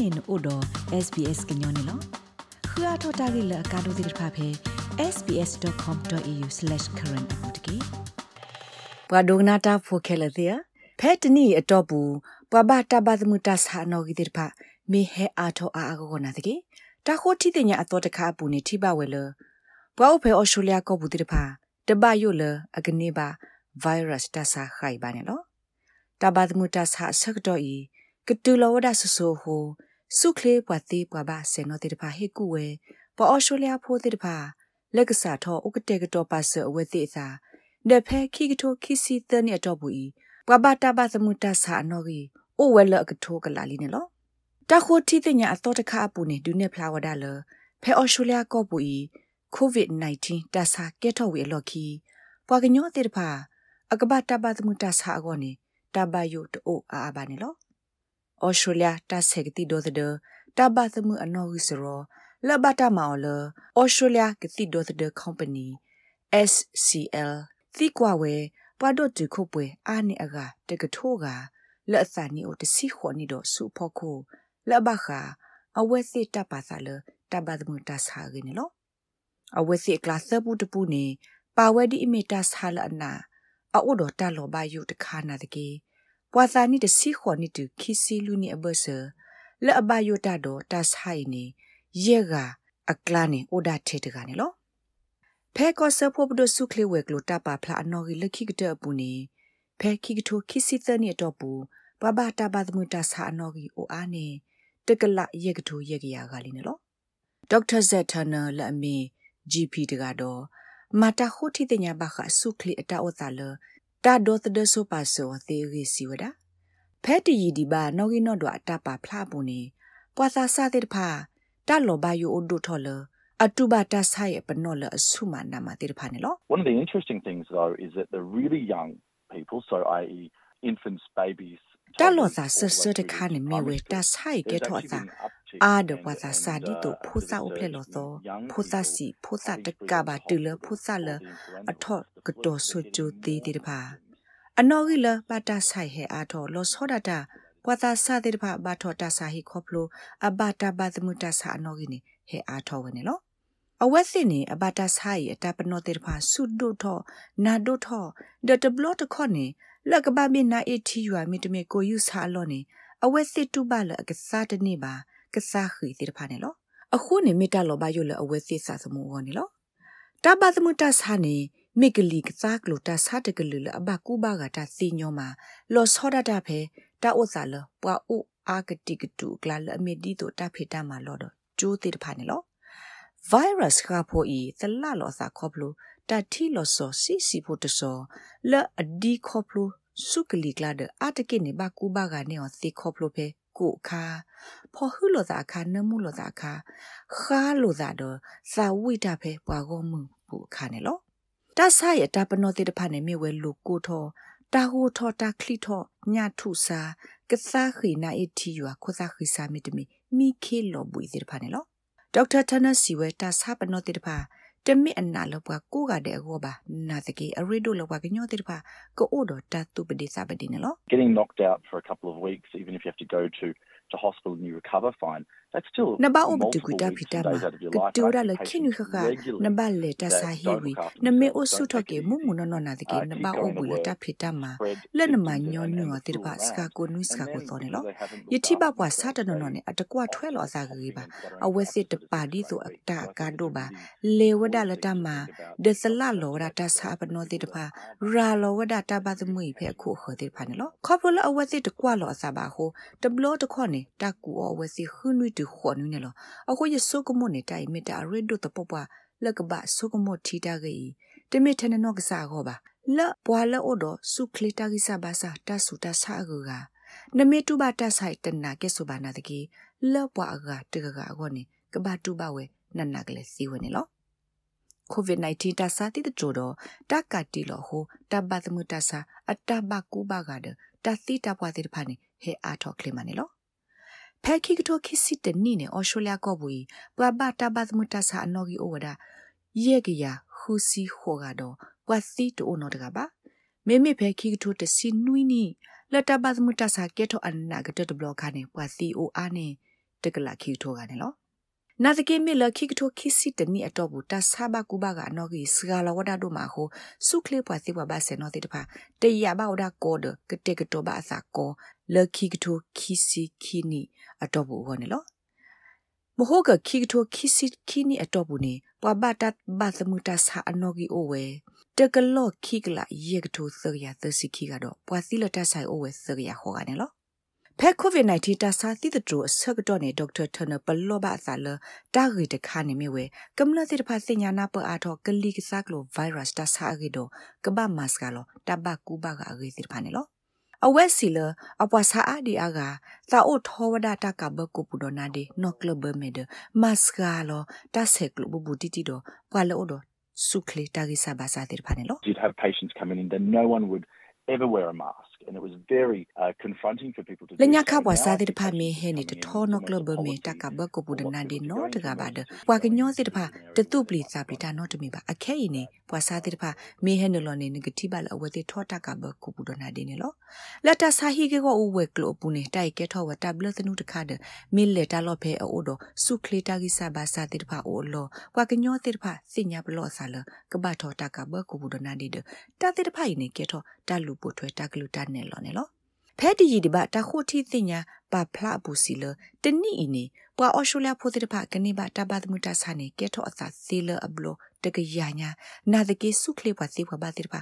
နေနို့တော့ SBS ကညောနေလောခရထတာဂိလကာဒိုဒီဖာဖေ sbs.com.au/current အပူတကေပဝဒဂနာတာဖိုခဲလတဲ့ဖဲတနီအတော့ဘူးပဝဘာတာဘသမူတာဆာနောဂီဒီဖာမေဟဲအာထောအာအကောနာတကေတာခိုတီတင်ညာအတော်တခါပူနေထိပါဝဲလဘွားဥဖဲအော်စတြေးလျကောဘူးဒီဖာတဘယိုလအကနေပါ virus တဆာခိုင်ပါနေလောတဘသမူတာဆာဆက်တော့ဤကတူလောဝဒဆဆူဟို စုခလေပွားသေးပွားပါဆေနောတေတဖာဟေကူဝဲပေါ်အော်စတြေးလျဖိုးတေတဖာလက်ကစားထောဥကတေကတော့ပါဆအဝဲသေးသာဒဖဲခိကထိုခိစီတနေတော့ဘူးဤပွားပါတဘသမူတာဆာနောကြီးအိုဝဲလကထိုကလာလီနေလောတခိုတီတညာအတော်တခါပူနေဒူနေဖလာဝဒါလဖဲအော်စတြေးလျကောပူဤ COVID-19 တဆာကဲထော်ဝေလော်ခီပွာကညောတေတဖာအကဘတဘသမူတာဆာအကောနေတဘယုတိုအာအာဘာနေလော ဩစတြေးလျတာဆက်ကတိဒိုသဒတဘသမအနော်ဟုစရောလဘတာမော်လဩစတြေးလျကတိဒိုသဒ company SCL သီကွာဝဲပွားတော့တူခုပွဲအာနေအကတကထိုးကလက်အစာနီအိုတစီခွန်နီတော့စူဖို့ခုလဘခါအဝဲစစ်တပါစာလတဘသမတဆာရင်းလောအဝဲစစ်ကလသဘူးတပူနေပါဝဲဒီအမီတာဆာလအနာအိုဒတာလောဘယုတခါနာတကေ ပွာသာနီတစီခွန်နီတူခီစီလူနီအဘဆာလက်အဘယုတာတော့တဆိုင်နေယေကအကလာနေအိုဒါထေတကနေလောဖဲကောဆဖို့ဘဒဆုခလေဝဲကလိုတပါဖလာအနော်ကြီးလက်ခိကတဲ့ပူနေဖဲခိကထိုခိစီသနီတော့ပူဘဘတာဘသမတာဆာအနော်ကြီးအိုအားနေတကလယေကထိုယေကရကလေးနေလောဒေါက်တာဇက်ထနာလက်အမီ GP တကတော့မာတာခိုတီတညာဘခဆုခလေအတာအသလ တာဒိုသဒဆိုပါဆိုသေးရီစီဝဒဖဲတီဒီဘာနောဂီနော့ဒွာတာပါဖလာပူနေပွာသာစာတဲ့ဖာတာလောဘယိုအိုဒိုထော်လအတူဘာတာဆိုင်ပနောလအဆုမနာမတဲ့ဖာနေလော One of the interesting things though is that the really young people so i.e. infants babies တာလောသာဆဆတဲ့ခါနေမေဝဲတာဆိုင်ကဲထော့သာ အာဒပသာစာဒီတိုဖုစာဥဖလေလောသောဖုစာစီဖုစာတကဘာတူလဖုစာလအထော့ကတော်ဆွချူသေးတဲ့ပါအနော်ကြီးလပတာဆိုင်ဟဲအာထော်လောစောဒတာပဝတာစာတဲ့ပါဘာထော်တာစာဟိခေါပလိုအဘတာဘသမုတာစာအနော်ကြီးနေဟဲအာထော်ဝင်နော်အဝက်စင်နေအဘတာဆိုင်အတပနောတဲ့ပါဆုဒုထော်နာဒုထော်ဒတဘလော့တခေါနေလက်ကဘာမီနာအတီယူအမီတမေကိုယူဆာလောနေအဝက်စစ်တူပါလအကစားတနေပါ ကစားခီတိတဖာနေလောအခုနေမိတလောဘယုလအဝဲသိစာစမှုဝနေလောတဘသမုတဆာနေမိကလီကစားကလိုတဆာတကလူလအဘကူဘာကတစီညောမှာလောစောဒတာဖဲတာဥစာလပွာဥအာကတိကတူကလာလအမီဒီတိုတဖေတာမှာလောတော့ကျိုးတိတဖာနေလော virus ကဖို့ဤသလလောစာခေါပလိုတတိလောစောစီစီဖို့တစောလအဒီခေါပလိုစုကလီကလာဒအတကိနေဘကူဘာကနေောစီခေါပလိုဖဲ ကိုခါဖော်ဟူလိုသာခါနမှုလိုသာခါခါလိုသာတော့စာဝိတာဖဲပွာကောမှုပူခါနေလောတဆာရတပနောတိတဖာနေမြေဝဲလူကိုထောတာဟူထောတာခလီထောညထုစာကစားခိနာအတီယွာခိုစာခိစာမီတမီမိခေလောဘွေတိတဖာနေလောဒေါက်တာထနစီဝဲတဆာပနောတိတဖာ တမိအနာလောပွားကိုကတဲ့အောပါနာတကေအရီဒိုလောပွားကညောတိတဖာကိုအိုဒတတူပဒီစာပဒီနော် Getting knocked out for a couple of weeks even if you have to go to to hospital and you recover fine That's still na ba ob tu kuta phita ma tu ra la khinu kha kha na ba le ta sa hi wi na me o su tho ke mu mu no no na de ke na ba ob le ta phita ma le na ma nyo nyo ti ba ska ko nu ska ko so ne lo yi thi ba bwa sa ta no no ne atakwa thwe lo sa ge ba a we sit de pa di so ta ka do ba le wada la ta ma de sala lo ra ta sa ba no ti de ba ra lo wada ta ba the mui phe khu kho ti ba ne lo kho pro la a we sit de kwa lo sa ba ho de blo de kho ne ta ku o we sit khu nu တူခွန်နုနေလောအခုရဆုကမနေတိုင်မီတာရစ်ဒုတပပလကဘဆုကမထီတာကြီးတမီထနနောကစားခေါ်ပါလပွာလအိုဒဆုခလီတာကိစဘာစာတဆုတဆာဂူကနမေတုဘတဆိုင်တနာကဲဆိုပါနာတကြီးလပွာအကတကကအောနေကဘာတုဘဝဲနနကလေးစီဝနေလော COVID-19 တဆာတိတကြတော့တကတိလောဟိုတဘသမုတဆာအတဘကူဘကဒတသိတပွားတိတဖာနေဟဲအာထောကလမနေလော ဖဲခိကတိုခိစစ်တနီနေအော်စတြေးလျကောဘူပွာဘတာဘသမတဆာအနော်ဂီအိုဝဒယေကရဟူစီခိုကတော့ပွာစီတိုနော်တကပါမေမေဖဲခိကတိုတစီနွီနီလတဘသမတဆာကေတိုအန်နာကတတဘလော့ခါနေပွာစီအိုအားနေတကလာခီထိုကနေလော နာတကေမီလခိကထိုခိစီတနီအတော့ဘူးတဆာဘကူဘကအနော်ကြီးစဂလာဝဒဒိုမာဟုစုခလေပွားစီပွားဘာဆေနော်တိတဖာတရဘာဝဒကောဒကတေကတော့ဘာအစာကောလခိကထိုခိစီခိနီအတော့ဘူးဟောနေလောမဟုတ်ကခိကထိုခိစီခိနီအတော့ဘူးနေပွာဘတ်ဘတ်သမူတဆာအနော်ကြီးအိုဝဲတကလော့ခိကလာယေကထိုသရသစီခိကတော့ပွာစီလတဆိုင်အိုဝဲသရဟောကနေလော ဖက်ကိုဗစ် -19 တာစာသီတတူအဆက်တော့နေဒေါက်တာထနပလောဘာသာလတာဂီတခါနေမြဝဲကမ္လတိတဖာစညာနာပအားတော့ကလီကစားကလိုဗိုင်းရပ်စ်တာစာရီတော့ကဘာမတ်စကလောတဘကူဘာကအဂေစီတဖာနေလောအဝက်စီလအပွားစာအဒီအာကသာအိုထောဝဒတာကဘကုပူဒနာဒီနော့ကလဘမေဒမတ်စကလောတာဆက်ကလဘဘူတီတီတော့ပွာလောတော့စုခလီတာဂီစာဘာစာတိတဖာနေလော You'd have patients coming in that no one would ever wear a mask. and it was very uh, confronting for people to le nya kha bwa sa de pha me he ni de tho no club me ta ka ba ko bu de na de no de ga ba de bwa ka nyo si de pha de tu pli sa pli ta no de me ba a khe yi ne bwa sa de pha me he no lo ne negative ba la awe de tho ta ka ba ko bu de na de ne lo la ta sa hi ke ko u we klo pu ne tai ke tho wa ta bla tnu de kha de me le ta lo phe o do su kle ta gi sa ba sa de pha o lo bwa ka nyo de pha si nya blo sa la ka ba tho ta ka ba ko bu de na de ta de pha yi ne ke tho ta lu pu thwe ta klu ta ne lo ne lo ဖဲဒီဒီဘတာခိုတီတင်ညာပါဖလာဘူးစီလတနိအင်းနေပွာအော်ရှိုလျာဖိုတိတဖကနေပါတဘတ်မှုတဆာနေကဲထောအသာစီလအဘလတကရညာနာတကေစုခလေပွာစီပွာဘာတိတဖ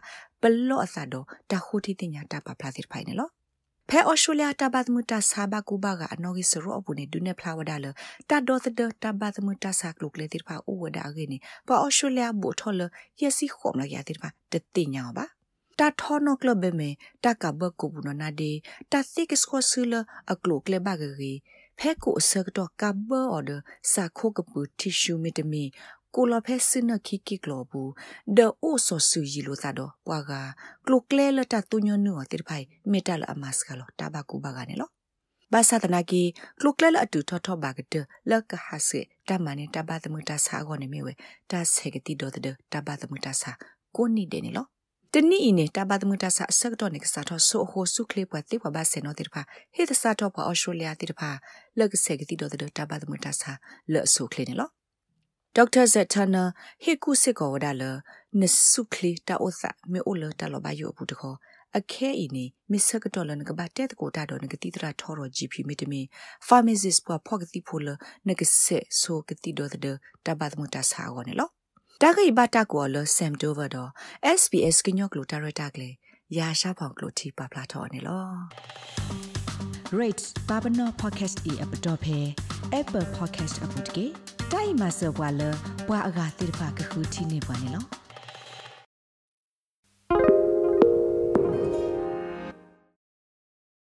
ဘလောအသာတော့တာခိုတီတင်ညာတပါဖလာတိတဖိုင်နေလောဖဲအော်ရှိုလျာတဘတ်မှုတဆာဘကူဘာကအနော်ဂီစရောအပူနေဒုနေဖလာဝဒါလတတ်တော့တဲ့တဘတ်မှုတဆာကလုကလေတိတဖအိုဝဒါအကနေပွာအော်ရှိုလျာဘူထောလယစီခုံလရတိတဖတတင်ညာပါတာထောနောကလဘမေတာကဘကုဘူးနနာဒေတာသိကစခောဆူလအကလုကလေဘဂရီဖဲကိုအစကတော့ကဘောအော်ဒစာခိုကပူတီရှူမီတမီ ကိုလဖဲစနခိကိကလောဘူးဒေအိုဆိုဆူယီလိုသာတော့ပွာကကလုကလေလတာတူညနူအတိဖိုင်မေတလအမတ်စကလောတာဘကူဘကနေလောဘာသာတနာကီကလုကလဲလအတူထောထောဘာကတလကဟာစေတမန်တဘာသမတာစာကောနေမြဝဲတာဆေကတိဒေါ်တဲ့တဘာသမတာစာကိုနိတဲ့နေလောတနီအင်းနဲ့တပတ်မှုတဆအဆက်တော့နေကစားတော့ဆိုဟိုစုခလေးပွားတိပွားပါစင်တော့တိတဖာဟေတစားတော့ပွားအော်စတြေးလျတိတဖာလက်ကဆက်ကတိတော့တဲ့တပတ်မှုတဆလက်ဆုခလေးနေလို့ ဒေါက်တာဇက်ထနာဟေကုစစ်ကောဝဒါလနစုခလေးတာအိုစာမေအိုလတာလောဘယိုဘူးတခေါ်အခဲအင်းနေမစ္စကတော်လနကဘာတက်ကိုတာတော့ငကတိတရာထော်ရ GP မီတမီ pharmacist ပွားဖောက်ကတိဖိုလနကဆက်ဆိုကတိတော့တဲ့တပတ်မှုတဆာကောနေလို့တာဂိဘတာကောလဆမ်တိုဗာတော့ SBS ကညော့ကလိုတာရတာကလေရာရှာဖောင်ကလိုတီပါပလာထော်နေလော rate babano podcast e app dot phe apple podcast app တကေ တိုင်မဆောဘွာလဘွာအဂါတိဖာကခုတီနေပါနေလော